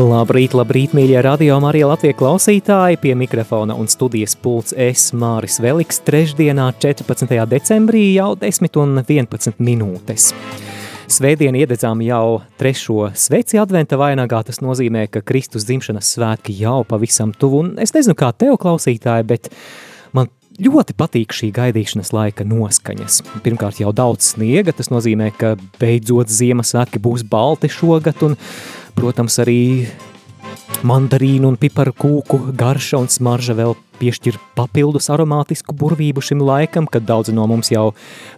Labrīt, labrīt, mīļie radio Marija Latvijas klausītāji! Pie mikrofona un studijas pults es Māris Veliks trešdienā 14. decembrī jau 10 un 11 minūtes. Svētdien iededzām jau trešo sveci adventa vainagā, tas nozīmē, ka Kristus dzimšanas svētki jau pavisam tuvu, un es nezinu kā tev klausītāji, bet man ļoti patīk šī gaidīšanas laika noskaņas. Pirmkārt jau daudz sniega, tas nozīmē, ka beidzot Ziemassvētki būs balti šogad, un Protams, arī mandarīnu un piparu kūku garša un smarža vēl piešķir papildus aromātisku burvību šim laikam, kad daudzi no mums jau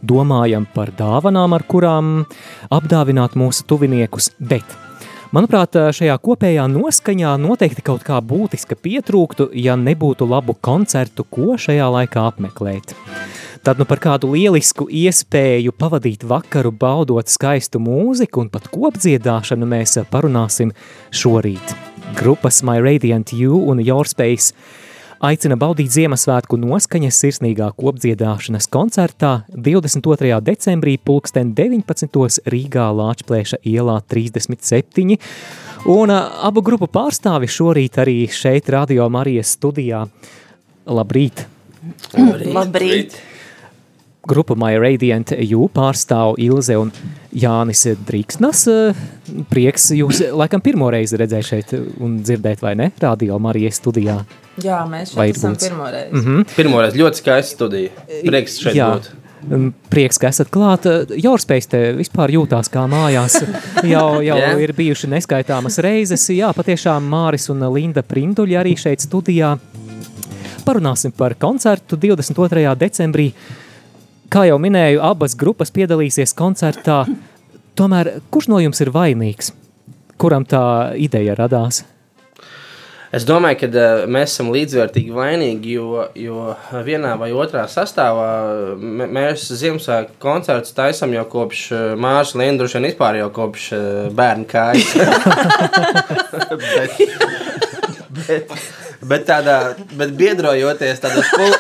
domājam par dāvanām, ar kurām apdāvināt mūsu tuviniekus, bet Manuprāt, šajā kopējā noskaņā noteikti kaut kā būtiska pietrūktu, ja nebūtu labu koncertu, ko šajā laikā apmeklēt. Tad nu par kādu lielisku iespēju pavadīt vakaru, baudot skaistu mūziku un pat kopdziedāšanu mēs parunāsim šorīt. Grupas My Radiant You un Your Space aicina baudīt Ziemassvētku noskaņas sirsnīgā kopdziedāšanas koncertā 22. decembrī pulksten 19. Rīgā Lāčplēša ielā 37. Un abu grupu pārstāvi šorīt arī šeit Radio Marijas studijā. Labrīt! Labrīt! Labrīt. Grupa My Radiant You pārstāv Ilze un Jānis Drīksnas. Prieks jūs laikam pirmo reizi redzēt šeit un dzirdēt, vai ne? Radio Marijas studijā. Jā, mēs šeit esam būts? pirmo reizi. Mm -hmm. Pirmo reizi ļoti skaista studija. Prieks šeit Jā. būt. Prieks, ka esat klāt. Jorspējs te vispār jūtās kā mājās. Jau, jau yeah. ir bijuši neskaitāmas reizes. Jā, patiešām Māris un Linda Prinduļi arī šeit studijā. Parunāsim par koncertu 22. decembrī. Kā jau minēju, abas grupas piedalīsies koncertā. Tomēr kurš no jums ir vainīgs? Kuram tā ideja radās? Es domāju, ka uh, mēs esam līdzvērtīgi vainīgi, jo, jo vienā vai otrā sastāvā mēs Ziemassvētku koncertus taisām jau kopš uh, Mārsa Lindruša un vispār jau kopš uh, bērnu kājas. bet, bet, bet tādā, bet biedrojoties tādos pul,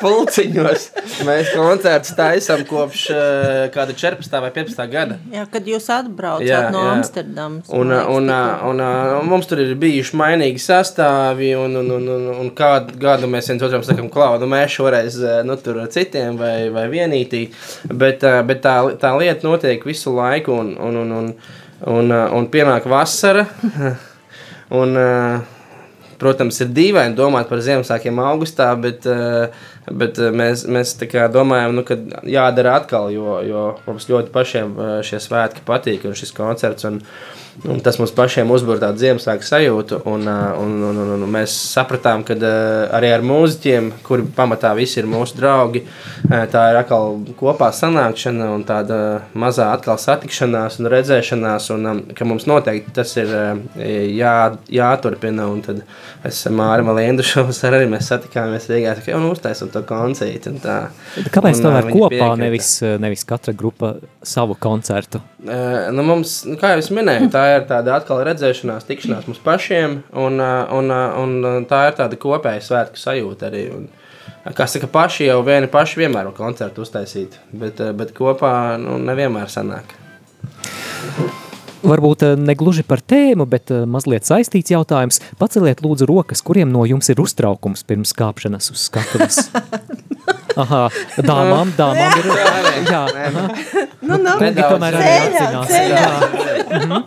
pulciņos, mēs koncertus taisām kopš uh, kāda 14. vai 15. gada. Jā, kad jūs atbraucat jā, no jā. Amsterdamas. Un, un, un, un, un mums tur ir bijuši mainīgi sastāvi, un, un, un, un, un kādu gadu mēs viens otram sakam, klau, nu mēs šoreiz nu, tur ar citiem vai, vai vienītī, bet, bet tā, tā lieta notiek visu laiku, un, un, un, un, un, un pienāk vasara, un, protams, ir dīvaini domāt par Ziemassvētkiem augustā, bet uh, Bet eh, mēs, mēs domājam, nu, ka jādara atkal, jo, jo mums ļoti pašiem eh, šie svētki patīk un šis koncerts. Un, Un tas mums pašiem uzbūvēja tādu Ziemassvētku sajūtu. Un, un, un, un, un mēs sapratām, ka arī ar mūziķiem, kuri pamatā visi ir mūsu draugi, tā ir atkal kopā sanākšana un tāda mazā atkal satikšanās un redzēšanās. Un, ka mums noteikti tas ir jā, jāturpina. Un tad es ar Māru Lindu arī mēs satikāmies Rīgā un uztaisām to koncertu. Kāpēc tā var kopā, nevis, nevis katra grupa savu koncertu? Uh, nu mums, nu, kā jau es minēju, tā ir tāda atkal redzēšanās, tikšanās mums pašiem, un, un, un, tā ir tāda kopēja svētku sajūta arī. Un, kā saka, paši jau vieni paši vienmēr var koncertu uztaisīt, bet, bet kopā nu, nevienmēr sanāk. Varbūt ne gluži par tēmu, bet mazliet saistīts jautājums. Paceliet lūdzu rokas, kuriem no jums ir uztraukums pirms kāpšanas uz skatuves. Aha, dāmām, dāmām ir. Jā, aha. Nu, nu, Kungi tomēr arī atzinās. Jā.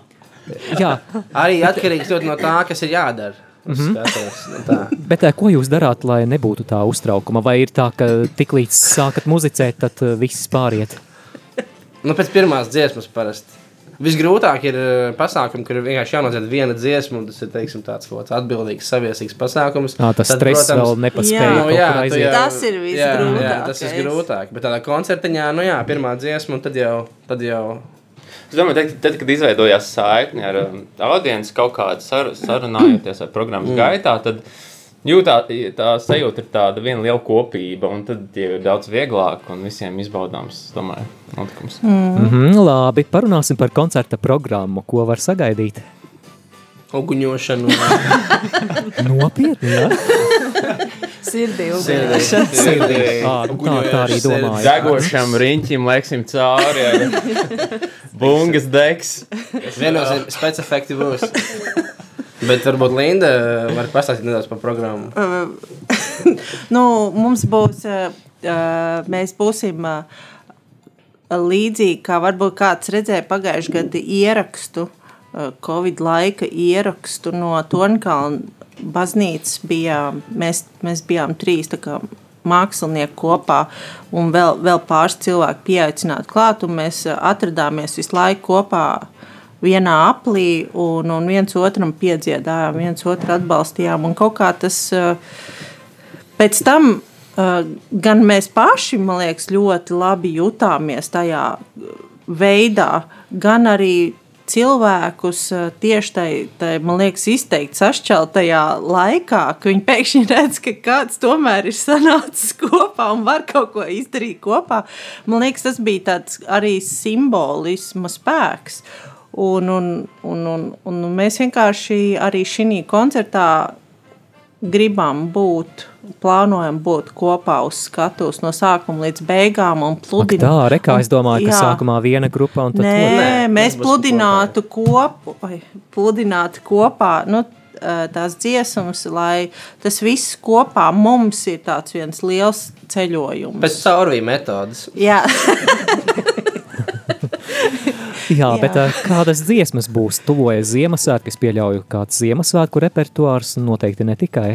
Jā. Arī atkarīgs no tā, kas ir jādara. Mm -hmm. Skatos, nu tā. Bet ko jūs darāt, lai nebūtu tā uztraukuma? Vai ir tā, ka tiklīdz sākat muzicēt, tad viss pāriet? Nu, pēc pirmās dziesmas parasti. Visgrūtāk ir eh, pasākumi, kur vienkārši jānodzied viena dziesma, un tas ir teiksim, tāds kāds atbildīgs, saviesīgs pasākums. Jā, tas Tad, stress protams, vēl nepaspēja. Jā, nu, jā, jau, tas ir visgrūtāk. Jā, jā, tas ir grūtāk. Bet tādā koncertiņā, nu jā, pirmā dziesma, un tad jau, tad jau Es domāju, tad, tad kad izveidojās saikne ar um, audienci kaut kādu sar, sarunājoties ar programmas mm. gaitā, tad jūtā, tā sajūta ir tāda viena liela kopība, un tad ir daudz vieglāk un visiem izbaudāms, domāju, notikums. Mm. Mm -hmm, labi, parunāsim par koncerta programmu, ko var sagaidīt. Uguņošanu. Nopietni, jā? Sirdī, Sirdī. Sirdī. Ā, nu tā, tā arī domāju. Degošam riņķim leksim cauri, ja bungas degs. Viennozīmīgi spēcefekti būs. Bet varbūt Linda var pastāstīt nedaudz par programmu. nu, mums būs, mēs būsim līdzīgi, kā varbūt kāds redzēja pagājušajā gadā ierakstu, Covid laika ierakstu no Tonkalna baznīcas bijām, mēs, mēs bijām trīs kā, mākslinieki kopā, un vēl, vēl pāris cilvēki pieaicināti klāt, mēs atradāmies visu laiku kopā vienā aplī, un, un viens otram piedziedājām, viens otru atbalstījām, un kaut kā tas pēc tam gan mēs paši, man liekas, ļoti labi jutāmies tajā veidā, gan arī cilvēkus tieši tajā, man liekas, izteikti sašķeltajā laikā, ka viņi pēkšņi redz, ka kāds tomēr ir sanācis kopā un var kaut ko izdarīt kopā. Man liekas, tas bija tāds arī simbolisma spēks. Un, un, un, un, un mēs vienkārši arī šī koncertā gribam būt, plānojam būt kopā uz skatuves no sākuma līdz beigām. Pludin... Ak tā, rekā es domāju, ka jā. sākumā viena grupa un tad Nē, nē mēs pludinātu kopu, vai pludinātu kopā. Nu, tās dziesmas, lai tas viss kopā mums ir tāds viens liels ceļojums. Pēc caurvīja metodas. Jā. Jā, Jā. bet kādas dziesmas būs? Tuvojas Ziemassvētku, es pieļauju, kāds Ziemassvētku repertuārs noteikti ne tikai.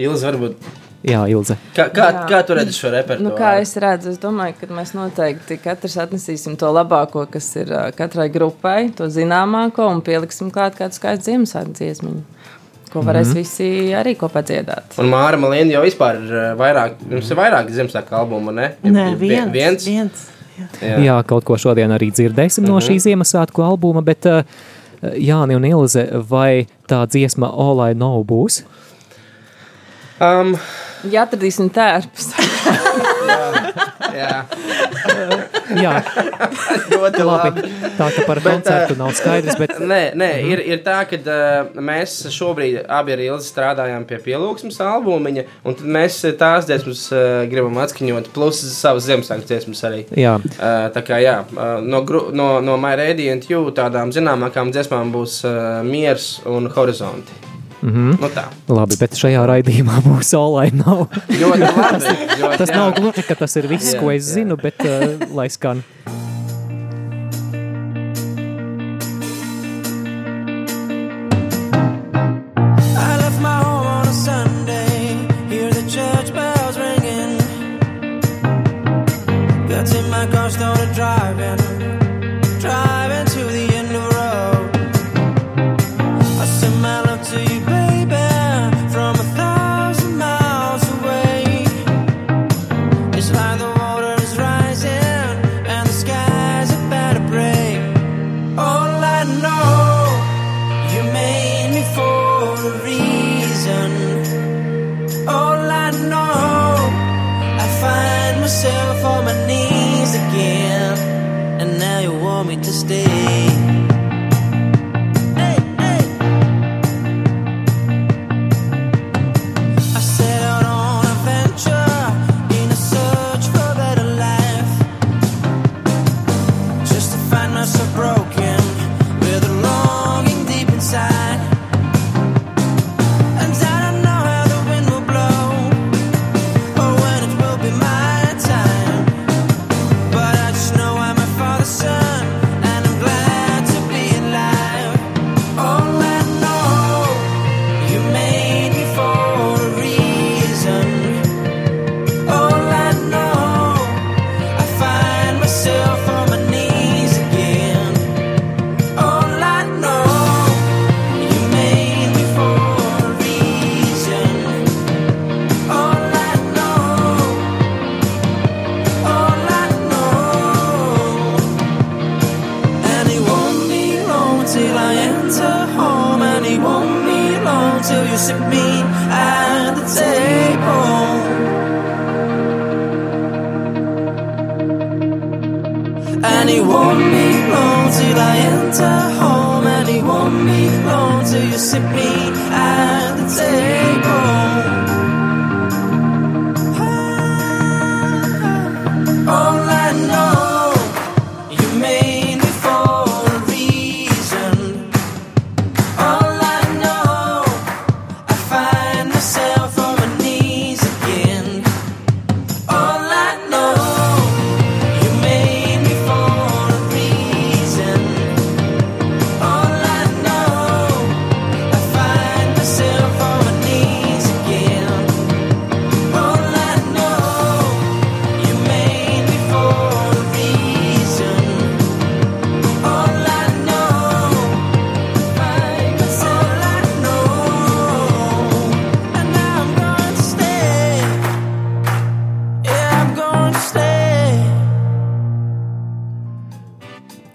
Ilza varbūt. Jā, Ilze. Kā, kā, Jā. kā tu redzi šo repertuāru? Nu, kā es redzu, es domāju, ka mēs noteikti katrs atnesīsim to labāko, kas ir katrai grupai, to zināmāko, un pieliksim klāt kādu skaistu Ziemassvētku dziesmiņu ko varēs mm -hmm. visi arī kopā dziedāt. Un Māra Malīna jau vispār ir vairāk, jums ir vairāk Ziemassvētku albumu, ne? Nē, viens. viens. viens. Jā. Jā, kaut ko šodien arī dzirdēsim mm -hmm. no šī Ziemassvētku albuma, bet uh, Jāni un Ilze, vai tā dziesma All I Know būs? Um, ja atradīsim tērpus. jā. jā. Jā, ļoti labi. Tā kā par bet, koncertu nav skaidrs. Bet... Nē, nē mm -hmm. ir, ir tā, ka uh, mēs šobrīd abi ar Ilzi strādājam pie pielūgsmes albumiņa, un tad mēs tās dziesmas uh, gribam atskaņot, plus savas Ziemassvētku dziesmas arī. Jā. Uh, tā kā jā, uh, no, gru, no, no My Radiant You tādām zināmākām dziesmām būs uh, Miers un Horizonti. Mm -hmm. nu tā. Labi, bet šajā raidījumā būs olaini nav. ļoti labi. Ļoti, tas jā. nav gluži, ka tas ir viss, jā, ko es jā. zinu, bet uh, lai skan.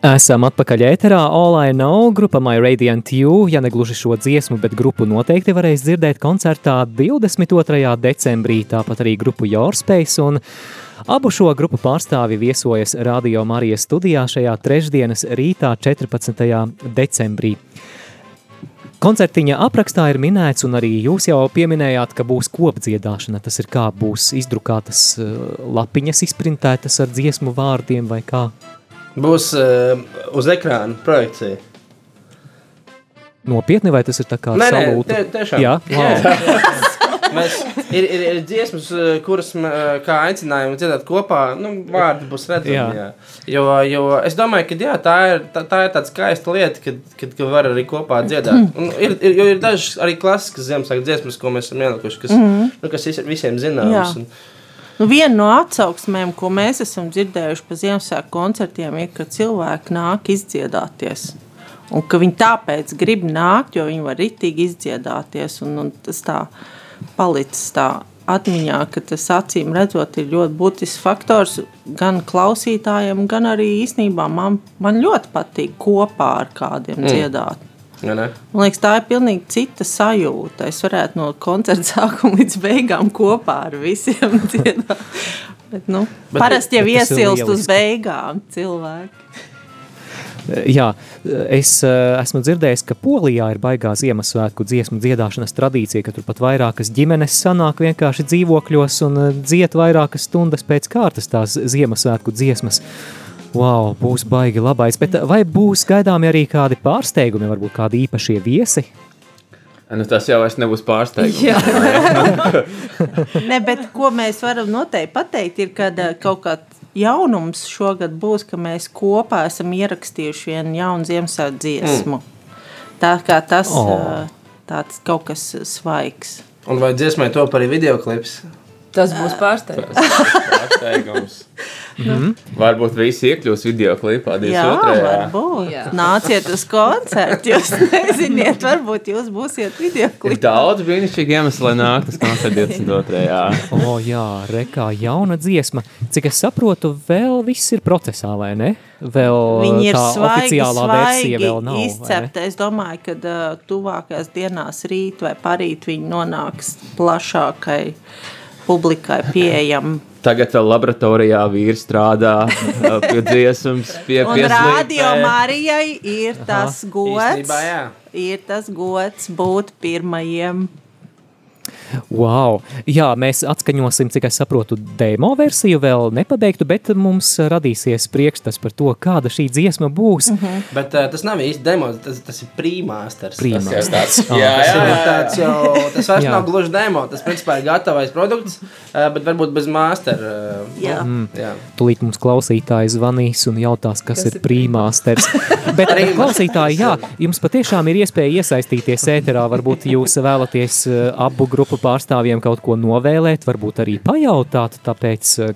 Esam atpakaļ ēterā. All I Know, grupa My Radiant You. Ja ne gluži šo dziesmu, bet grupu noteikti varēs dzirdēt koncertā 22. decembrī, tāpat arī grupu Your Space. Un abu šo grupu pārstāvi viesojas Radio Marijas studijā šajā trešdienas rītā, 14. decembrī. Koncertiņa aprakstā ir minēts, un arī jūs jau pieminējāt, ka būs kopdziedāšana. Tas ir kā būs izdrukātas eh, lapiņas, izprintētas ar dziesmu vārdiem vai kā. Būs uh, uz ekrāna projekcija. Nopietni, vai tas ir tā kā Nē, nē, salūta? tie- tiešām. Jā, wow. Mēs, ir, ir, ir dziesmas, eh, kuras mē, kā aicinājām dziedāt kopā. Nu, vārdi būs redzami. Jā. Jā. Jo, jo es domāju, ka jā, tā, ir, tā, tā ir tāda skaista lieta, kad, kad, kad var arī kopā dziedāt. Un ir, ir, jo ir dažas arī klasiskas Ziemassvētku dziesmas, ko mēs esam ielikuši, kas, mm. -hmm. nu, kas vis- visiem zināmas. Nu, viena no atsauksmēm, ko mēs esam dzirdējuši pa Ziemassvētku koncertiem, ir, ka cilvēki nāk izdziedāties. Un ka viņi tāpēc grib nākt, jo viņi var ritīgi izdziedāties. Un, un tas tā palicis tā atmiņā, ka tas acīm redzot ir ļoti būtisks faktors gan klausītājiem, gan arī īstenībā man, man ļoti patīk kopā ar kādiem mm. dziedāt. Ja? Man liekas, tā ir pilnīgi cita sajūta. Es varētu no koncerta sākuma līdz beigām kopā ar visiem dziedāt. Bet, nu, Bet- parasti jau bet iesilst uz beigām cilvēki. Jā, es eh, esmu dzirdējis, ka Polijā ir baigā Ziemassvētku dziesmu dziedāšanas tradīcija, ka tur pat vairākas ģimenes sanāk vienkārši dzīvokļos un eh, dzied vairākas stundas pēc kārtas tās Ziemassvētku dziesmas. Wow, būs baigi labais, bet eh, vai būs gaidāmi arī kādi pārsteigumi, varbūt kādi īpašie viesi? Nu, tas jau vairs nebūs pārsteigums. Jā. ne, bet ko mēs varam noteikti pateikt, ir, ka kaut kāds jaunums šogad būs, ka mēs kopā esam ierakstījuši vienu jaunu Ziemassvētku dziesmu. Mm. Tā kā tas Oh. oh. tāds kaut kas svaigs. Un vai dziesmai top arī video klips? Tas būs pārsteigums. Pārsteigums. Mhm. Varbūt visi iekļūs video klipā Jā, 22. varbūt. Jā. Nāciet uz koncertu. Jūs neziniet, varbūt jūs būsiet video Ir klipā. daudz brīnišķīgu iemeslu, lai nāktu uz koncertu 22. Jā. O, jā, rekā jauna dziesma. Cik es saprotu, vēl viss ir procesā, vai ne? Vēl Viņi ir tā svaigi, oficiālā versija svaigi vēl nav. izcepti. Es domāju, ka uh, tuvākajās dienās, rīt vai parīt, viņi nonāks plašākai publikai pieejam. Tagad vēl laboratorijā vīrs strādā pie dziesmas, pie Un pie radio. Marijai ir tas gods, Īstenībā, jā. ir tas gods būt pirmajiem. Wow. Jā, mēs atskaņosim, cik es saprotu, demo versiju vēl nepabeigtu, bet mums radīsies priekšstats par to, kāda šī dziesma būs. Mhm. Bet uh, tas nav īsti demo, tas, tas ir prīmāsters. Pre-masters. Tas, Ah. jā, Tas jā, ir jā. Tāds jau, tas vairs Jā. nav gluži demo, tas principā ir gatavais produkts, uh, bet varbūt bez master. Uh, Jā. Mm. jā. Tūlīt mums klausītāji zvanīs un jautās, kas, Kas kas ir prīmāsters. Bet, Prīmasters. klausītāji, jā, jums patiešām ir iespēja iesaistīties ēterā. Varbūt jūs vēlaties eh, abu grupu pārstāvjiem kaut ko novēlēt, varbūt arī pajautāt. Tāpēc eh,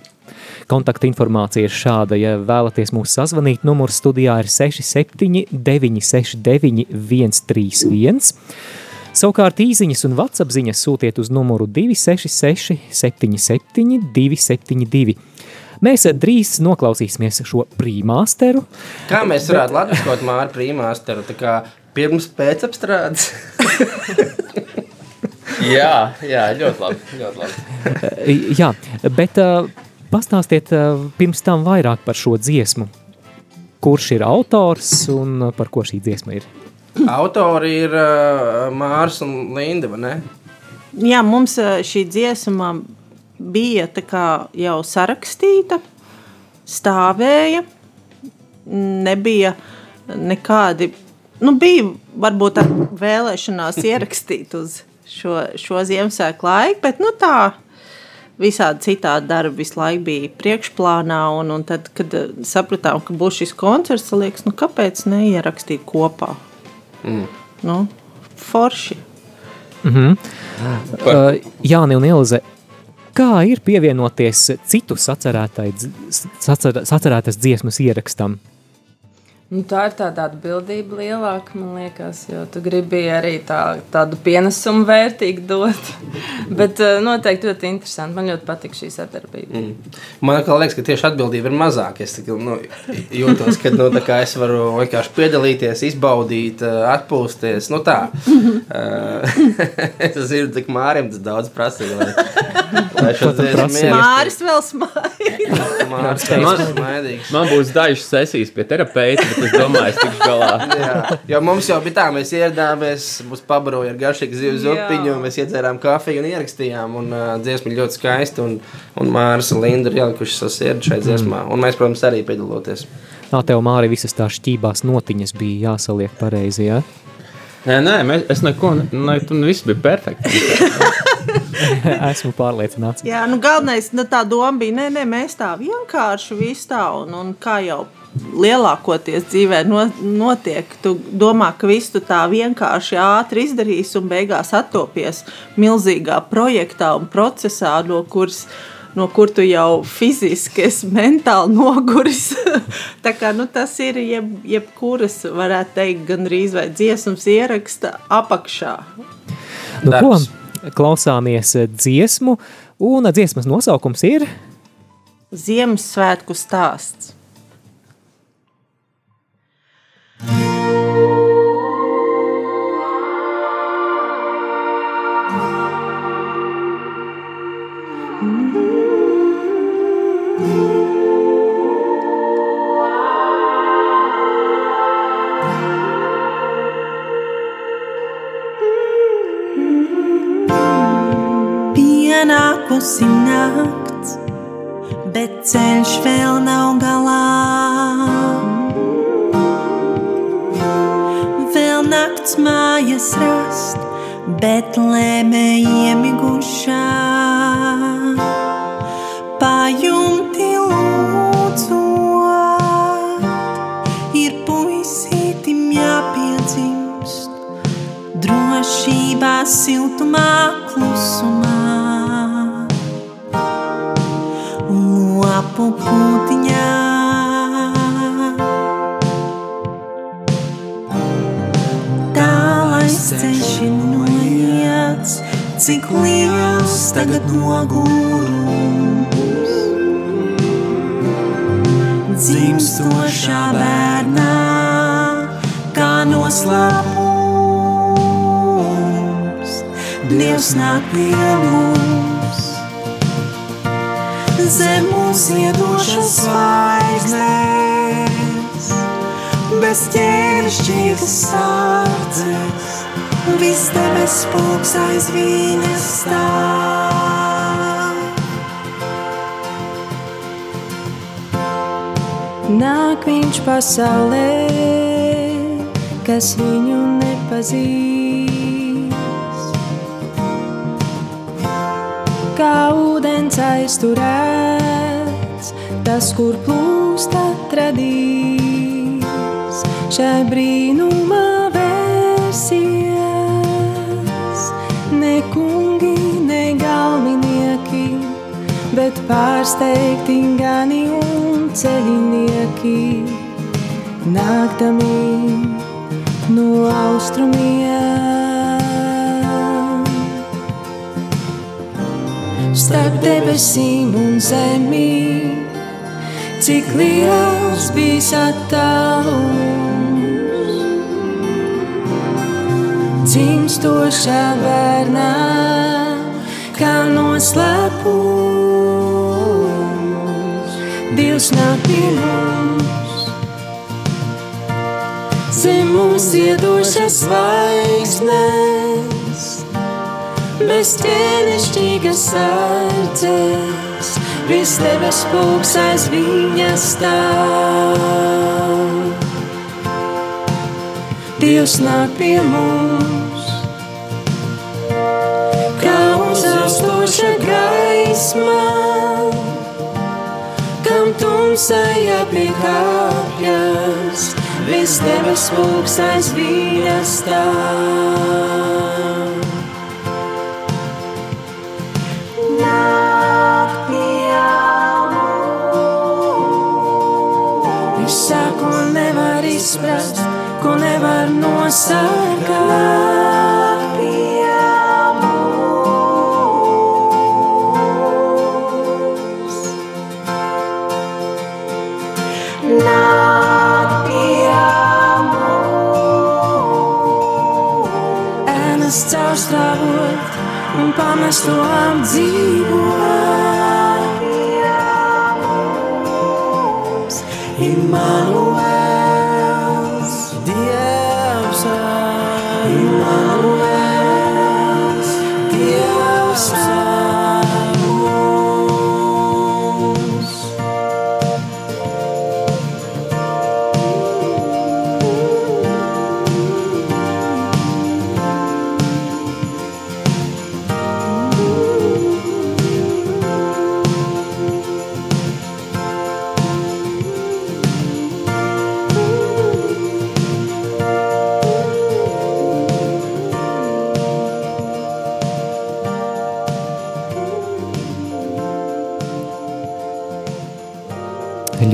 kontakta informācija ir šāda. Ja vēlaties mūs sazvanīt, numurs studijā ir 67 969 131. Savukārt īsiņas un WhatsApp ziņas sūtiet uz numuru 266 77 272. Mēs drīz noklausīsimies šo prīmāsteru. Kā mēs varētu latviskot māru prīmāsteru? Tā kā pirms pēcapstrādes? Jā, jā, ļoti labi. Ļoti labi. Jā, bet uh, pastāstiet uh, pirms tam vairāk par šo dziesmu. Kurš ir autors un par ko šī dziesma ir? Autori ir uh, Mārs un Linda, vai ne? Jā, mums šī dziesma bija tā kā jau sarakstīta, stāvēja, nebija nekādi, nu bija varbūt tā vēlēšanās ierakstīt uz šo, šo Ziemassvētku laiku, bet nu tā visādi citādi darbi visu laiku bija priekšplānā, un, un tad, kad ā, sapratām, ka būs šis koncerts, liekas, nu kāpēc neierakstīt kopā? Mm. Nu, forši. Mhm. Uh, Jāni un Ilze, kā ir pievienoties citu sacerētas dziesmas ierakstam? Nu, tā ir tāda atbildība lielāka, man liekas, jo tu gribi arī tā, tādu pienesumu vērtīgu dot. Bet eh, noteikti ļoti interesanti. Man ļoti patīk šī sadarbība. Mm. Man liekas, ka tieši atbildība ir mazāka. Es tā kā, nu, jūtos, ka nu, tā kā es varu vienkārši piedalīties, izbaudīt, eh, atpūsties. Nu, tā. Eh, es zinu, cik Mārim tas daudz prasīja. Lai, lai. Māris vēl smaida. Man- man, būs dažas sesijas pie terapeita, bet es domāju, es tikšu galā. Jā, jo mums jau bija tā, mēs ieradāmies, mums pabaroja ar garšīgu zivs Jā. zupiņu, mēs iedzērām kafiju un ierakstījām. Un uh, dziesma ļoti skaista, un, un Māris un Linda ir ielikuši savu sirdi šai dziesmā. Un mēs, protams, arī piedalāmies. Nā, tev Māri visas tās šķībās notiņas bija jāsaliek pareizi, jā? Nē, nē, mēs, es neko, ne, tu viss bija perfekti. Esmu pārliecināts. Jā, nu galvenais, nu, tā doma bija, nē, nē, mēs tā vienkārši visu tā, un, un kā jau lielākoties dzīvē no, notiek, tu domā, ka visu tu tā vienkārši ātri izdarīsi un beigās attopies milzīgā projektā un procesā, no kuras no kur tu jau fiziski esi mentāli noguris. Tā kā, nu, tas ir jeb, jebkuras, varētu teikt, gandrīz vai dziesmas ieraksta apakšā. Nu, Darbs. ko? Klausāmies eh, dziesmu, un dziesmas nosaukums ir Ziemassvētku stāsts. Pienākusi nakts, bet ceļš vēl nav galā. Vēl nakts mājas rast, bet lēmē iemigušā. Pajumti lūdzot, ir puisītim jāpiedzimst drošībā, siltumā, klusumā. Pūtiņā. Tālais ceļš ir noiets, cik liels tagad nogurums. Dzimstošā bērnā, kā noslēpums, Dievs nāk pie mums. Zem mūs iedošas zvaigznes, bez ķēnišķīgas sārdzes, viss debes pulks aiz viņas stāv. Nāk viņš pasaulē, kas viņu nepazīst. Kā ūdens aizturēts, tas, kur plūst atradīs. Šai brīnumā versies, ne kungi, ne galvinieki, bet pārsteigti gani un ceļinieki nākdami no austrumiem. Starp debesīm un zemi cik liels bija attālums. Dzimstošā bērnā, kā noslēpums, Dievs nāk pie mums. Zem mums iedošas zvaigznes, bez ķēnišķīgas sardzes, viss debes pūks aiz viņa stāv. Dievs nāk pie mums, kā uzaustoša gaisma, kam tumsai jāpiekāpjas, viss debes pūks aiz viņa stāv. Izprast, ko nevar nosargāt. Pie mums. Nāk pie mums. Ēnas caurstrāvot un pamesto apdzīvot. Immanuels,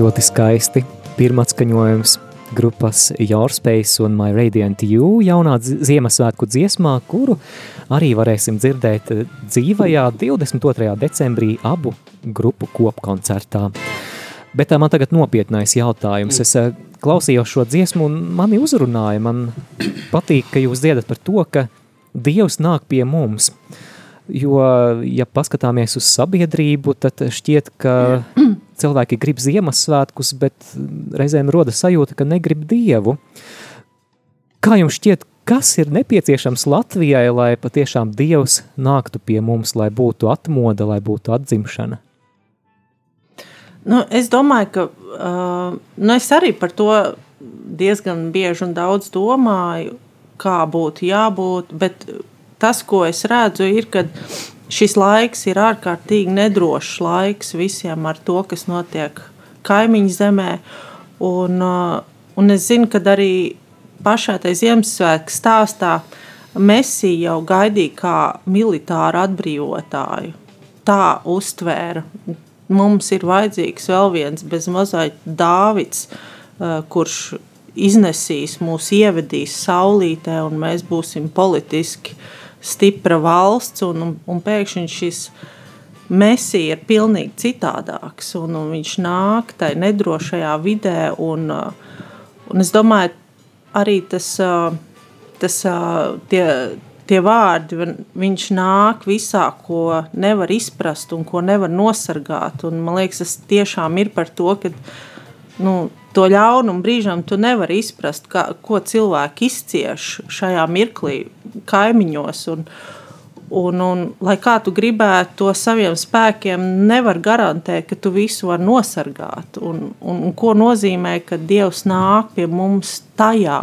Ļoti skaisti. Pirmā skaņojums grupas Yourspējas un My Radiant You jaunā Ziemassvētku dziesmā, kuru arī varēsim dzirdēt eh, dzīvajā 22. decembrī abu grupu kopkoncertā. Bet tā man tagad nopietnais jautājums. Es eh, klausījos šo dziesmu un mani uzrunāja. Man patīk, ka jūs dziedat par to, ka Dievs nāk pie mums. Jo, ja paskatāmies uz sabiedrību, tad šķiet, ka cilvēki grib Ziemassvētkus, bet reizēm rodas sajūta, ka negrib Dievu. Kā jums šķiet, kas ir nepieciešams Latvijai, lai patiešām Dievs nāktu pie mums, lai būtu atmoda, lai būtu atzimšana? Nu, es domāju, ka uh, nu es arī par to diezgan bieži un daudz domāju, kā būtu jābūt. Bet tas, ko es redzu, ir, ka šis laiks ir ārkārtīgi nedrošs laiks visiem ar to, kas notiek kaimiņu zemē. Un, uh, un es zinu, ka arī pašā tajā Ziemassvētku stāstā Mesija jau gaidīja kā militāru atbrīvotāju. Tā uztvēra. Mums ir vajadzīgs vēl viens bezmazliet Dāvids, uh, kurš iznesīs mūs, ievedīs saulītē, un mēs būsim politiski stipra valsts. Un, un, pēkšņi šis mesija ir pilnīgi citādāks, un, un viņš nāk tajā nedrošajā vidē. Un, uh, un es domāju, arī tas, uh, tas uh, tie, tie vārdi, viņš nāk visā, ko nevar izprast un ko nevar nosargāt. Un, man liekas, tas tiešām ir par to, ka nu, to ļaunumu brīžam tu nevari izprast, kā, ko cilvēki izcieš šajā mirklī, kaimiņos. Un, un, un, lai kā tu gribētu to saviem spēkiem, nevar garantēt, ka tu visu vari nosargāt. Un, un, un ko nozīmē, ka Dievs nāk pie mums tajā,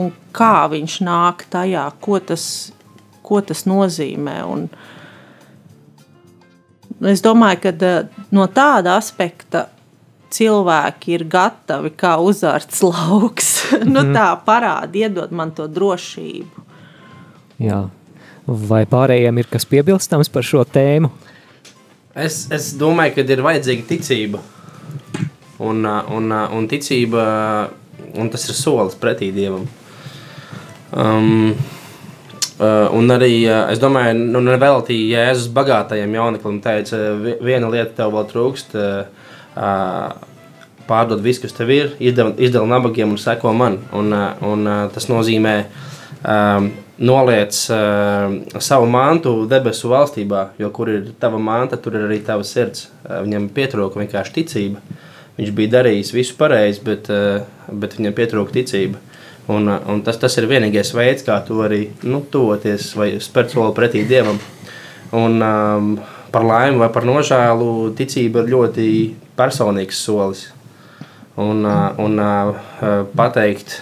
un kā viņš nāk tajā, ko tas, ko tas nozīmē. Un, es domāju, ka eh, no tāda aspekta cilvēki ir gatavi kā uzvārds lauks. nu, tā parāda, iedod man to drošību. Jā. Vai pārējiem ir kas piebilstams par šo tēmu? Es, es domāju, ka ir vajadzīga ticība. Un, un, un ticība, un tas ir solis pretī dievam. Um, uh, un arī uh, es domāju, nu, nevelti Jēzus bagātajam jauneklim teica, "Vi- viena lieta tev vēl trūkst. Uh, uh, pārdod visu, kas tev ir, izdala, nabagiem un seko man. Un, un, tas nozīmē um, noliec uh, savu mantu debesu valstībā, jo kur ir tava manta, tur ir arī tava sirds. Uh, viņam pietrūka vienkārši ticība. Viņš bija darījis visu pareizi, bet, uh, bet viņam pietrūka ticība. Un, un tas, tas ir vienīgais veids, kā tu vari nu, tuvoties vai spērt soli pretī dievam. Un, um, par laimi vai par nožēlu, ticība ir ļoti personīgs solis. Un, un pateikt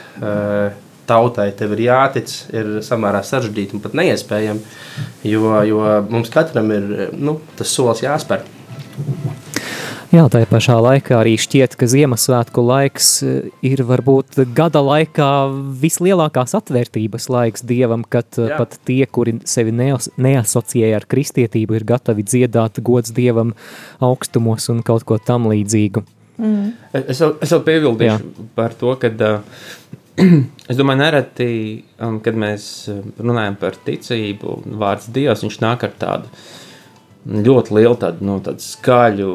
tautai, tev ir jātic, ir samērā sarežģīti un pat neiespējami, jo, jo mums katram ir nu, tas solis jāspēr. Jā, tā pašā laikā arī šķiet, ka Ziemassvētku laiks eh, ir varbūt gada laikā vislielākās atvērtības laiks Dievam, kad eh, Jā. pat tie, kuri sevi neas, neasociēja ar kristietību, ir gatavi dziedāt gods Dievam augstumos un kaut ko tam līdzīgu. Mm. Es, vēl, es vēl piebildīšu Jā. par to, ka uh, es domāju, nereti, um, kad mēs runājam par ticību, vārds Dievs, viņš nāk ar tādu ļoti lielu, tādu, nu, tādu skaļu,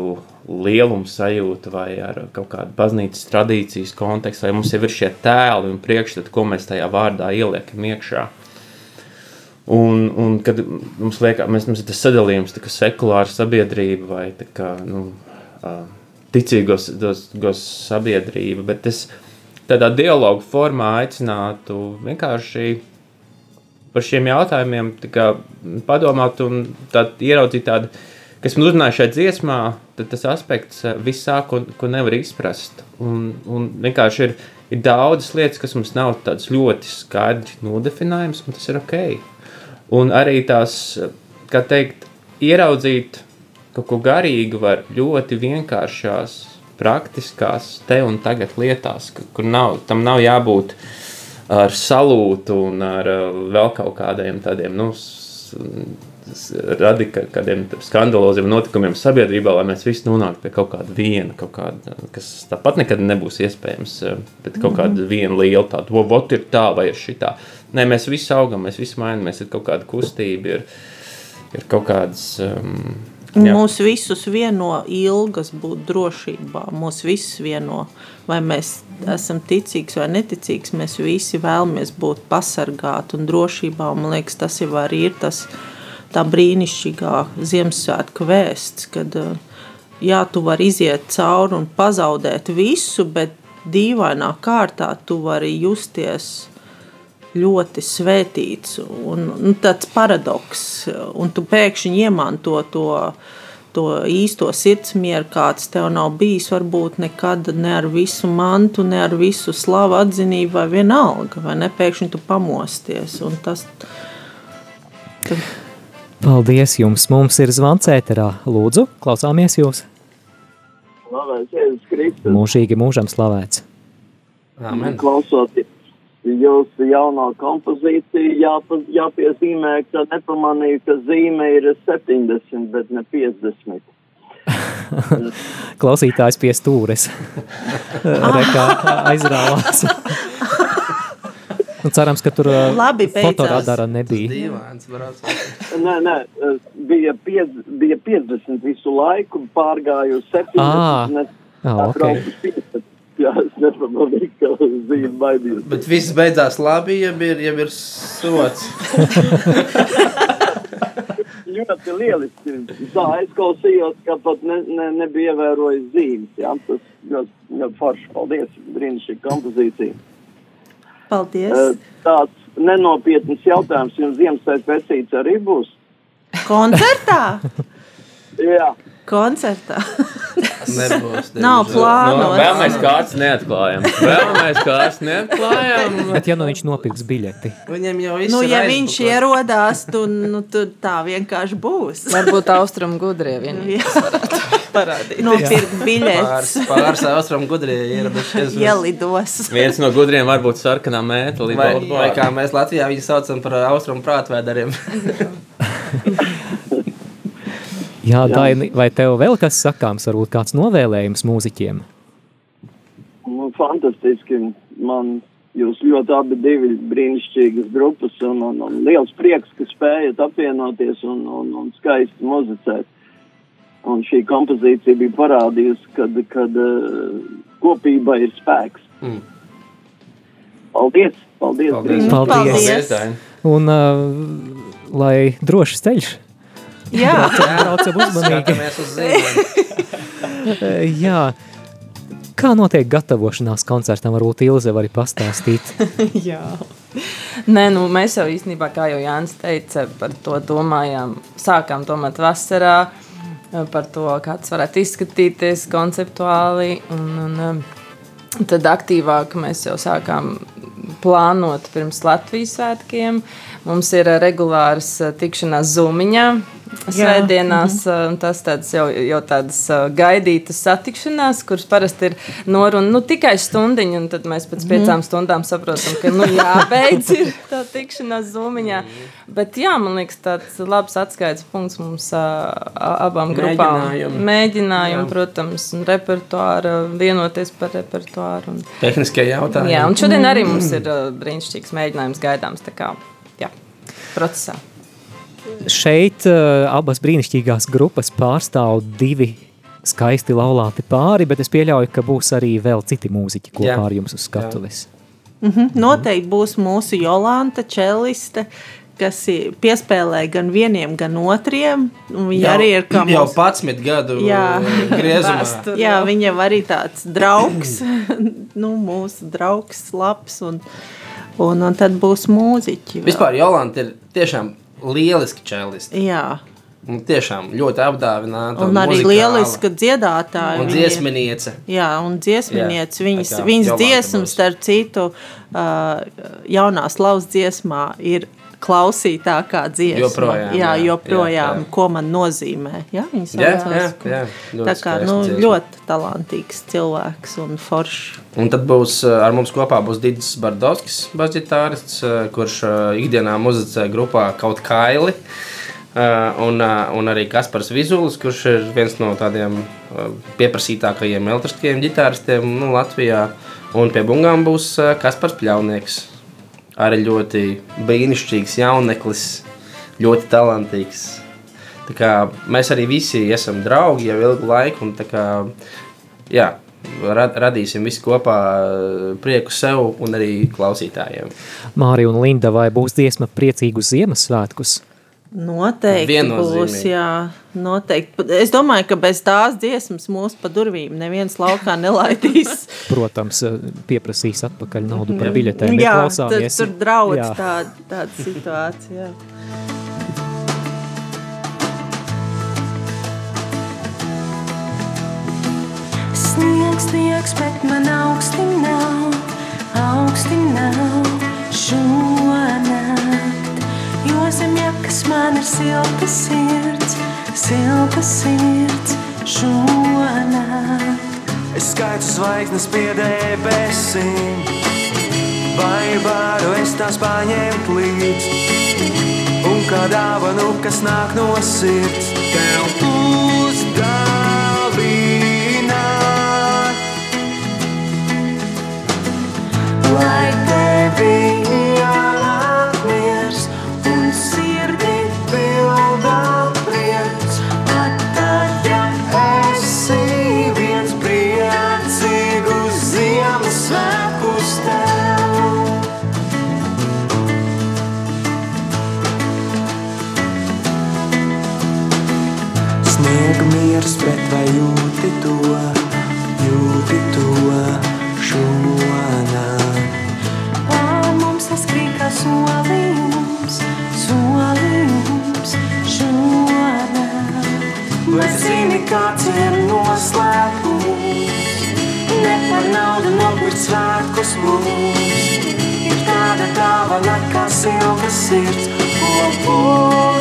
lieluma sajūta vai ar kaut kādu baznīcas tradīcijas kontekstu, vai mums jau ir šie tēli un priekšstati, ko mēs tajā vārdā ieliekam iekšā. Un, un kad mums liekas, mēs, mums ir tas sadalījums, kā sekulāra sabiedrība vai kā, nu, ticīgos dos, dos sabiedrība, bet es tādā dialogu formā aicinātu vienkārši par šiem jautājumiem kā, padomāt un tā, ieraudzīt tādu kas man uzrunāja šajā dziesmā, tad tas aspekts eh, viss sāk, ko, ko nevar izprast. Un, un vienkārši ir, ir daudzas lietas, kas mums nav tādas ļoti skaidri nodefinējamas, un tas ir ok. Un arī tās, kā teikt, ieraudzīt kaut ko garīgu var ļoti vienkāršās, praktiskās, te un tagad lietās, kur nav, tam nav jābūt ar salūtu un ar eh, vēl kaut kādiem tādiem, nu, rada kādiem skandaloziem notikumiem sabiedrībā, lai mēs visi nonāktu pie kaut kāda viena, kaut kāda, kas tāpat nekad nebūs iespējams, eh, bet kaut kāda mhm. viena liela tāda, o, vot ir tā vai ir šitā. Nē, mēs visi augam, mēs visi mainamies, ir kaut kāda kustība, ir, ir kaut kādas... Um, Jā. Mūs visus vieno ilgas būt drošībā. Mūs visus vieno, vai mēs esam ticīgs vai neticīgs, mēs visi vēlamies būt pasargāti un drošībā. Man liekas, tas jau arī ir tas, uh, tā brīnišķīgā Ziemassvētku vēsts, kad eh, jā, tu vari iziet cauri un pazaudēt visu, bet dīvainā kārtā tu vari justies ļoti svētīts un nu, tāds paradoks, un tu pēkšņi iemanto to, to īsto sirdsmieru, kāds tev nav bijis, varbūt nekad ne ar visu mantu, ne ar visu slavu atzinību vai vienalga, vai ne, pēkšņi tu pamosties, un tas... Tad, Paldies jums! Mums ir zvans ēterā. Lūdzu, klausāmies jūs! Slavēts Jēzus Kristus! Mūžīgi mūžam slavēts! Amen! Klausoties jūsu jauno kompozīciju, jāpa, jāpiezīmē, ka nepamanīju, ka zīme ir 70, bet ne 50. Klausītājs pie stūres. Rekā aizrāvās. Nu, cerams, ka tur Labi, fotoradara nebija. Dīvāns, nē, nē, bija, piez, bija 50 visu laiku, pārgāju 70. Ah, ne, ah, okay. 50. Jā, es nepamanīju, ka zīme baidījās. Bet viss beidzās labi, ja ir, ja ir sots. ļoti lieliski. Tā aizklausījos, ka pat ne, ne, nebija ievērojis zīmes. Jā, tas ļoti, ļoti forši. Paldies, brīnišķīga kompozīcija. Paldies. Eh, tāds nenopietns jautājums jums Ziemassvētku vesīts arī būs. Koncertā? Jā. Koncertā. Nebūs. Nav plānots. No, vēl mēs kāds neatklājam. Vēl mēs kāds neatklājam. Bet ja nu viņš nopirks biļeti? Viņam jau viss nu, ir ja viņš ierodās, tu, nu, tu tā vienkārši būs. Varbūt Austrum gudrie vienīgi parādīt. Nopirkt biļetes. Pāris, pāris Austrum gudrie ieradušies. Ielidos. Viens no gudriem varbūt sarkanā mēta. Vai, vai kā mēs Latvijā viņu saucam par Austrum prātvēdariem. Jā, Daini, vai tev vēl kas sakāms, varbūt kāds novēlējums mūziķiem? Nu, fantastiski. Man jūs ļoti abi divi brīnišķīgas grupas un, un, un liels prieks, ka spējat apvienoties un, un, un skaisti muzicēt. Un šī kompozīcija bija parādījusi, kad, kad uh, kopība ir spēks. Mm. Paldies! Paldies! Paldies. Grīna. Paldies! Daini. Un uh, lai drošs ceļš. Jā. Braucam, uzmanīgi. Uz. Jā. Kā notiek gatavošanās koncertam? Varbūt Ilze var arī pastāstīt. Jā. Nē, nu, mēs jau īstenībā, kā jau Jānis teica, par to domājām. Sākām domāt vasarā par to, kāds varētu izskatīties konceptuāli. Un, un, um, tad aktīvāk mēs jau sākām plānot pirms Latvijas svētkiem. Mums ir regulāras uh, tikšanās Zumiņā. Svētdienās mm -hmm. tas tāds jau, jau tādas uh, gaidītas satikšanās, kuras parasti ir noruna nu, tikai stundiņa, un tad mēs pēc piecām Mhm. stundām saprotam, ka nu, jābeidz ir tā tikšanās zumiņā. Bet jā, man liekas, tāds labs atskaites punkts mums a- abām grupām. Mēģinājumi. Mēģinājumi, protams, un repertuāra, vienoties par repertuāru. Un, Tehniskie jautājumi. jā, un šodien arī mums ir uh, brīnišķīgs mēģinājums gaidāms. Tā kā, jā, procesā. Šeit uh, abas brīnišķīgās grupas pārstāv divi skaisti laulāti pāri, bet es pieļauju, ka būs arī vēl citi mūziķi kopā Jā. ar jums uz skatuves. Mhm. Noteikti būs mūsu Jolanta Čeliste, kas piespēlē gan vieniem, gan otriem. Un Viņa Jau- arī ir kā jau mūsu- 11 gadu Jā. griezumā. Jā, viņa jau arī tāds draugs, nu, mūsu draugs, labs. Un, un, un tad būs mūziķi. vēl. Vispār Jolanta ir tiešām lieliski čelisti. Jā, Un tiešām ļoti apdāvināta. un arī muzikāla. lieliska dziedātāja. Un dziesminiece. Jā, un dziesminieci. Jā, Viņas, viņas dziesmas, starp citu, uh, jaunā slavas dziesmā ir klausītākā dziesma. Joprojām, jā, jā, joprojām jā, jā. ko man nozīmē. Jā, viņas Jā, jā, jā, ļoti Tā kā nu, dziesma. ļoti talantīgs cilvēks un foršs. Un tad būs uh, ar mums kopā būs Digis Bardovskis, basģitārists, uh, kurš uh, ikdienā muzicē grupā kaut kaili. Un, un arī Kaspars Vizulis, kurš ir viens no tādiem pieprasītākajiem elektriskajiem ģitāristiem nu, Latvijā. Un pie bungām būs Kaspars Pļaunieks. Arī ļoti brīnišķīgs jauneklis, ļoti talantīgs. Kā mēs arī visi esam draugi jau ilgu laiku. un Kā, jā, rad, radīsim visi kopā uh, prieku sev un arī klausītājiem. Mārija un Linda, vai būs dziesma priecīgus Ziemassvētkus? Noteikti būs. Jā, noteikti. Es domāju, ka bez tās dziesmas mūsu pa durvīm neviens laukā nelaidīs. Protams, eh, pieprasīs atpakaļ naudu par biļetēm. jā, tad, tur draudz Jā. tāda, tāda situācija. Jā. Sniegs, sniegs, bet man augsti nav, augsti nav šonakt. Jo zem jakas man ir silta sirds, silta sirds šonakt. Es skaitu zvaigznes pie debesīm, vai varu es tās paņemt līdzi? Un kā dāvanu, kas nāk no sirds, tev uzdāvināt. Lai tevi tāda dāvana, kā silta sirds, ko uzdāvināt.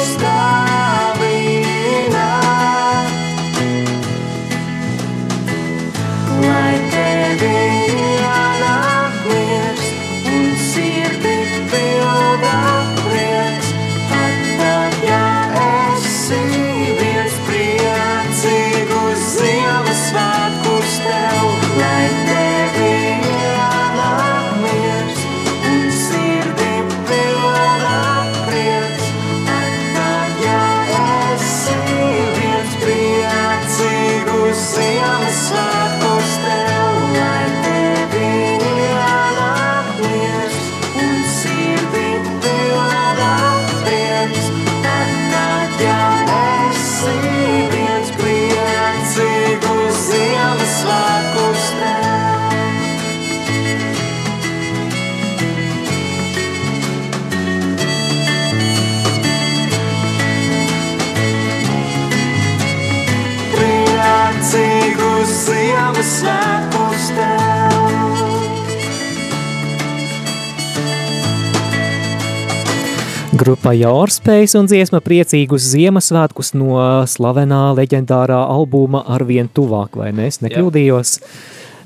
Grupa Jārspējs un dziesma priecīgus Ziemassvētkus no slavenā leģendārā albuma Arvien tuvāk, vai ne? Es nekļūdījos.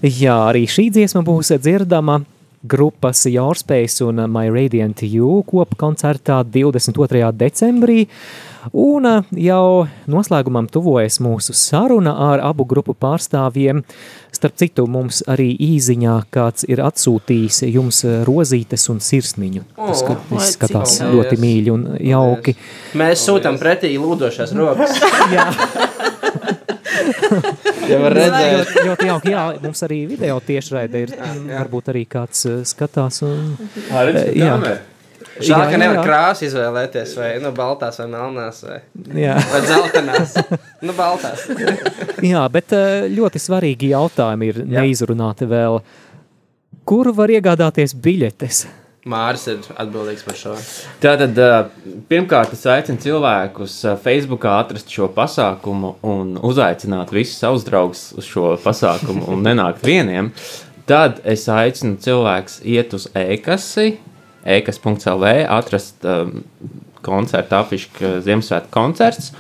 Jā, arī šī dziesma būs dzirdama grupas Jārspējs un My Radiant You kopa koncertā 22. decembrī. Un uh, jau noslēgumam tuvojas mūsu saruna ar abu grupu pārstāvjiem. Starp citu, mums arī īziņā kāds ir atsūtījis jums uh, rozītes un sirsniņu. Tas O, skat- lai izskatās cik ļoti paldies. mīļi un jauki. Mēs sūtām pretī lūdošās rokas. Jā. Ja var redzēt. Ļoti, ļoti jauki, jā, mums arī video tiešraide ir, varbūt arī kāds uh, skatās. Un, Ā, redz, Eh, jā. kamera. Žēl, Jā, ka jā, nevar jā. krāsu izvēlēties, vai nu, baltās, vai melnās, vai, Jā. vai dzeltenās. Nu, baltās. Jā, bet uh, ļoti svarīgi jautājumi ir neizrunāti vēl. Kur var iegādāties biļetes? Māris ir atbildīgs par šo. Tātad, ā, pirmkārt, es aicinu cilvēkus ā, Facebookā atrast šo pasākumu un uzaicināt visus savus draugus uz šo pasākumu un nenākt vieniem. Tad es aicinu cilvēkus iet uz e-kasi, e-kas.lv, atrast um, koncertu afišu, ka Ziemassvētku koncerts,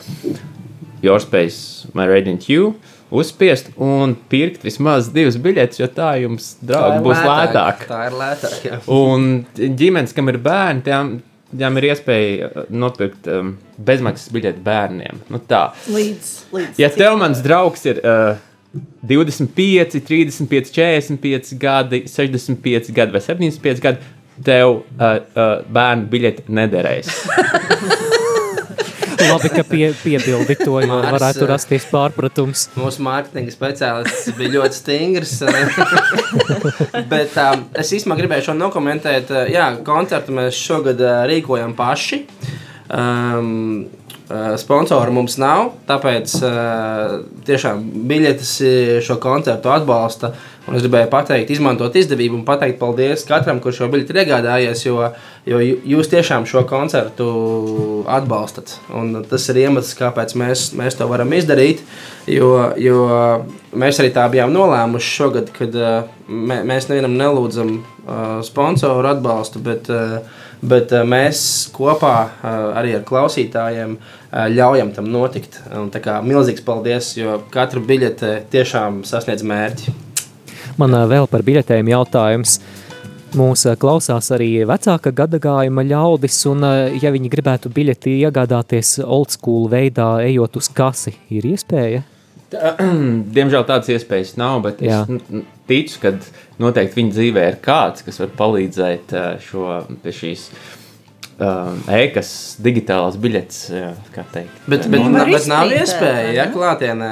Your Space, My Radiant You, uzspiest un pirkt vismaz divas biļetes, jo tā jums, Tā draugi, ir būs lētāk. Tā ir lētāk, jā. Un ģimenes, kam ir bērni, tām, tām ir iespēja uh, nopirkt um, bezmaksas biļeti bērniem. Nu, tā. Līdz, līdz Ja tev mans draugs ir uh, 25, 35, 45 gadi, 65 gadi vai 75 gadi, tev uh, uh, bērnu biļeti nederēs. Labi, ka pie, piebildi to, jo Māris, varētu eh, rasties pārpratums. Mūsu mārketinga speciālists bija ļoti stingrs. Bet um, es īstenībā gribēju šo nokomentēt. Uh, Jā, koncertu mēs šogad uh, rīkojam paši. Um, Sponsoru mums nav, tāpēc uh, tiešām biļetes uh, šo koncertu atbalsta. Un es gribēju pateikt, izmantot izdevību un pateikt paldies katram, kurš šo biļeti ir iegādājies, jo, jo jūs tiešām šo koncertu atbalstat. Un tas ir iemesls, kāpēc mēs, mēs to varam izdarīt. Jo, jo mēs arī tā bijām nolēmuši šogad, kad mē, mēs nevienam nelūdzam sponsoru atbalstu, bet, uh, bet uh, mēs kopā uh, arī ar klausītājiem uh, ļaujam tam notikt. Un, tā kā milzīgs paldies, jo katra biļete tiešām sasniedz mērķi. Man vēl par biļetēm jautājums. Mūs ā, klausās arī vecāka gadagājuma ļaudis, un, ja viņi gribētu biļeti iegādāties old school veidā, ejot uz kasi, ir iespēja? Tā, Diemžēl tādas iespējas nav, bet Jā. es ticu, ka noteikti viņa dzīvē ir kāds, kas var palīdzēt šo, pie šīs uh, e-kas digitālās biļetes. jā, kā teikt. Bet, bet, Nu, bet, nav iespēja, ja klātienē.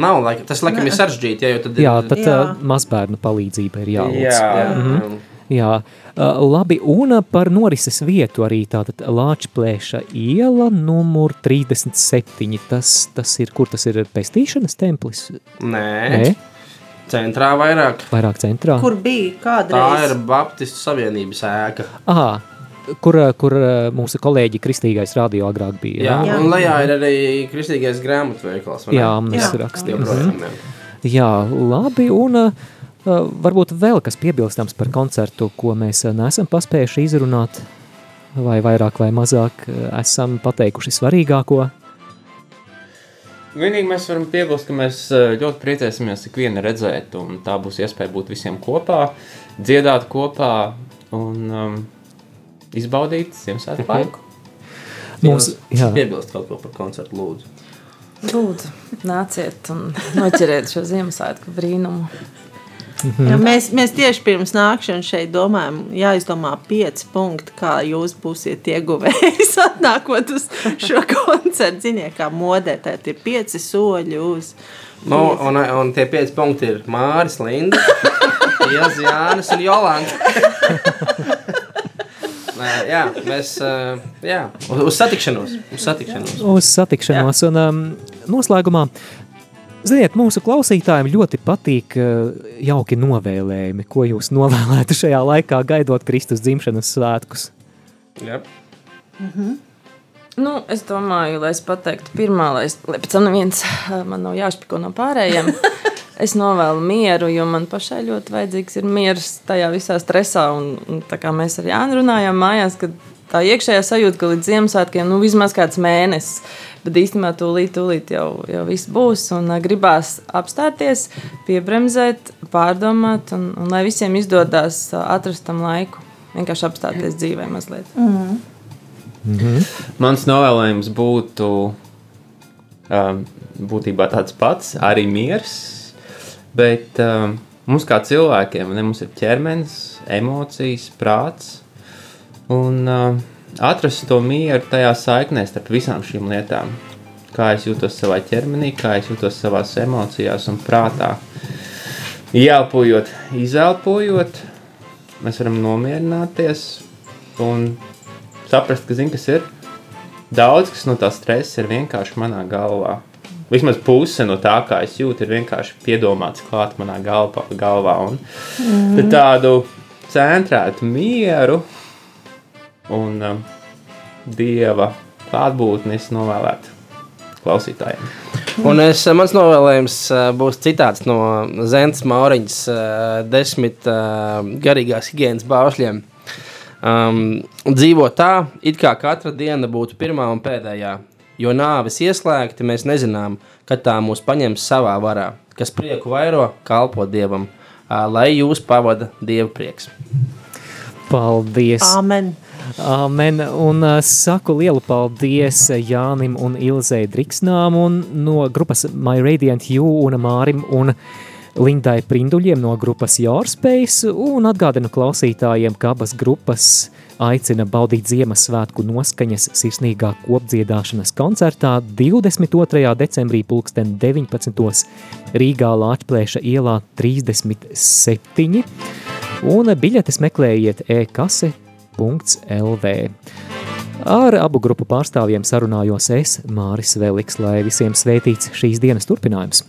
Nav, laika, tas laikam ir sarežģīti. Ja, jo tad Jā, tad Jā. jā. mazbērnu palīdzība ir jālūdz. Jā. Mhm. Jā, labi, un par norises vietu arī tātad Lāčplēša iela numur 37, tas, tas ir, kur tas ir pestīšanas templis? Nē, Nē, centrā vairāk. vairāk centrā. Kur bija Tā kādreiz? ir Baptistu Savienības ēka. Aha, kur, kur mūsu kolēģi Kristīgais radio agrāk bija. Jā, jā? un lejā ir arī kristīgais grāmatu veikals. vai ne? Jā, rakstīju. Joprojām, Mhm. jā. Jā, labi, un uh, varbūt vēl kas piebilstams par koncertu, ko mēs uh, neesam paspējuši izrunāt, vai vairāk vai mazāk uh, esam pateikuši svarīgāko. Vienīgi mēs varam piebilst, ka mēs ļoti priecēsimies ikvienu redzēt, un tā būs iespēja būt visiem kopā, dziedāt kopā un um, izbaudīt Ziemassvētku laiku. Mums, jā, Piebilst kaut ko par koncertu, lūdzu. Lūdzu, nāciet un noķeriet šo Ziemassvētku brīnumu. Ja mēs, mēs tieši pirms nākšanas šeit domājam, jāizdomā pieci punkti, kā jūs būsiet ieguvējis atnākot uz šo koncertu. Ziniet, kā modē, tad ir pieci soļi uz. Nu, un, un tie pieci punkti ir Māris, Linda, Ilzi, Jānis un Jolanta. Jā, mēs jā, uz, uz satikšanos. Uz satikšanos. uz satikšanos, un um, noslēgumā, ziniet, mūsu klausītājiem ļoti patīk uh, jauki novēlējumi, ko jūs novēlētu šajā laikā, gaidot Kristus dzimšanas svētkus. Jā. Nu, es domāju, lai es pateiktu, pirmā, lai, es, lai pēc tam neviens ā, man nav jāšpiko no pārējiem. Es novēlu mieru, jo man pašai ļoti vajadzīgs ir miers tajā visā stresā. Un, un tā kā mēs ar Jānu runājām mājās, kad tā iekšējā sajūta, ka līdz Ziemassvētkiem nu, vismaz kāds mēnesis. Bet īstenībā tūlīt, tūlīt jau, jau viss būs. Un uh, gribās apstāties, piebremzēt, pārdomāt, un, un lai visiem izdodas uh, atrast tam laiku. Vienkārši apstāties dzīvē mazliet. Mm. Mm -hmm. Mans novēlējums būtu um, būtībā tāds pats, arī miers. Bet um, mums kā cilvēkiem, ne, mums ir ķermenis, emocijas, prāts. Un uh, atrast to mieru tajā saiknē starp visām šīm lietām. Kā es jūtos savā ķermenī, kā es jūtos savā emocijās un prātā. Ielpojot, izelpojot, mēs varam nomierināties un saprast, ka, zin, kas ir daudz kas no tā stresa, ir vienkārši manā galvā. Vismaz puse no tā, kā es jūtu, ir vienkārši piedomāts klāt manā galvā. galvā. Un mm. tādu centrētu mieru un um, dieva klātbūtni es novēlētu klausītājiem. Un es, mans novēlējums būs citāts no Zemes Mauriņas desmit garīgās higiēnas baušļiem. Um, dzīvo tā, it kā katra diena būtu pirmā un pēdējā, jo nāves ieslēgti mēs nezinām, kad tā mūs paņems savā varā, kas prieku vairo, kalpo Dievam, uh, lai jūs pavada Dieva prieks. Paldies! Amen! Amen. Un uh, saku lielu paldies Jānim un Ilzei Driksnām un no grupas My Radiant You un Mārim un Lindai Prinduļiem no grupas Yorspace un atgādinu klausītājiem, ka abas grupas aicina baudīt Ziemassvētku noskaņas sirsnīgā kopdziedāšanas koncertā 22. decembrī pulksten 19. Rīgā Lāčplēša ielā 37. Un biļetes meklējiet e-kase LV. Ar abu grupu pārstāvjiem sarunājos es, Māris Veliks, lai visiem sveitīts šīs dienas turpinājums.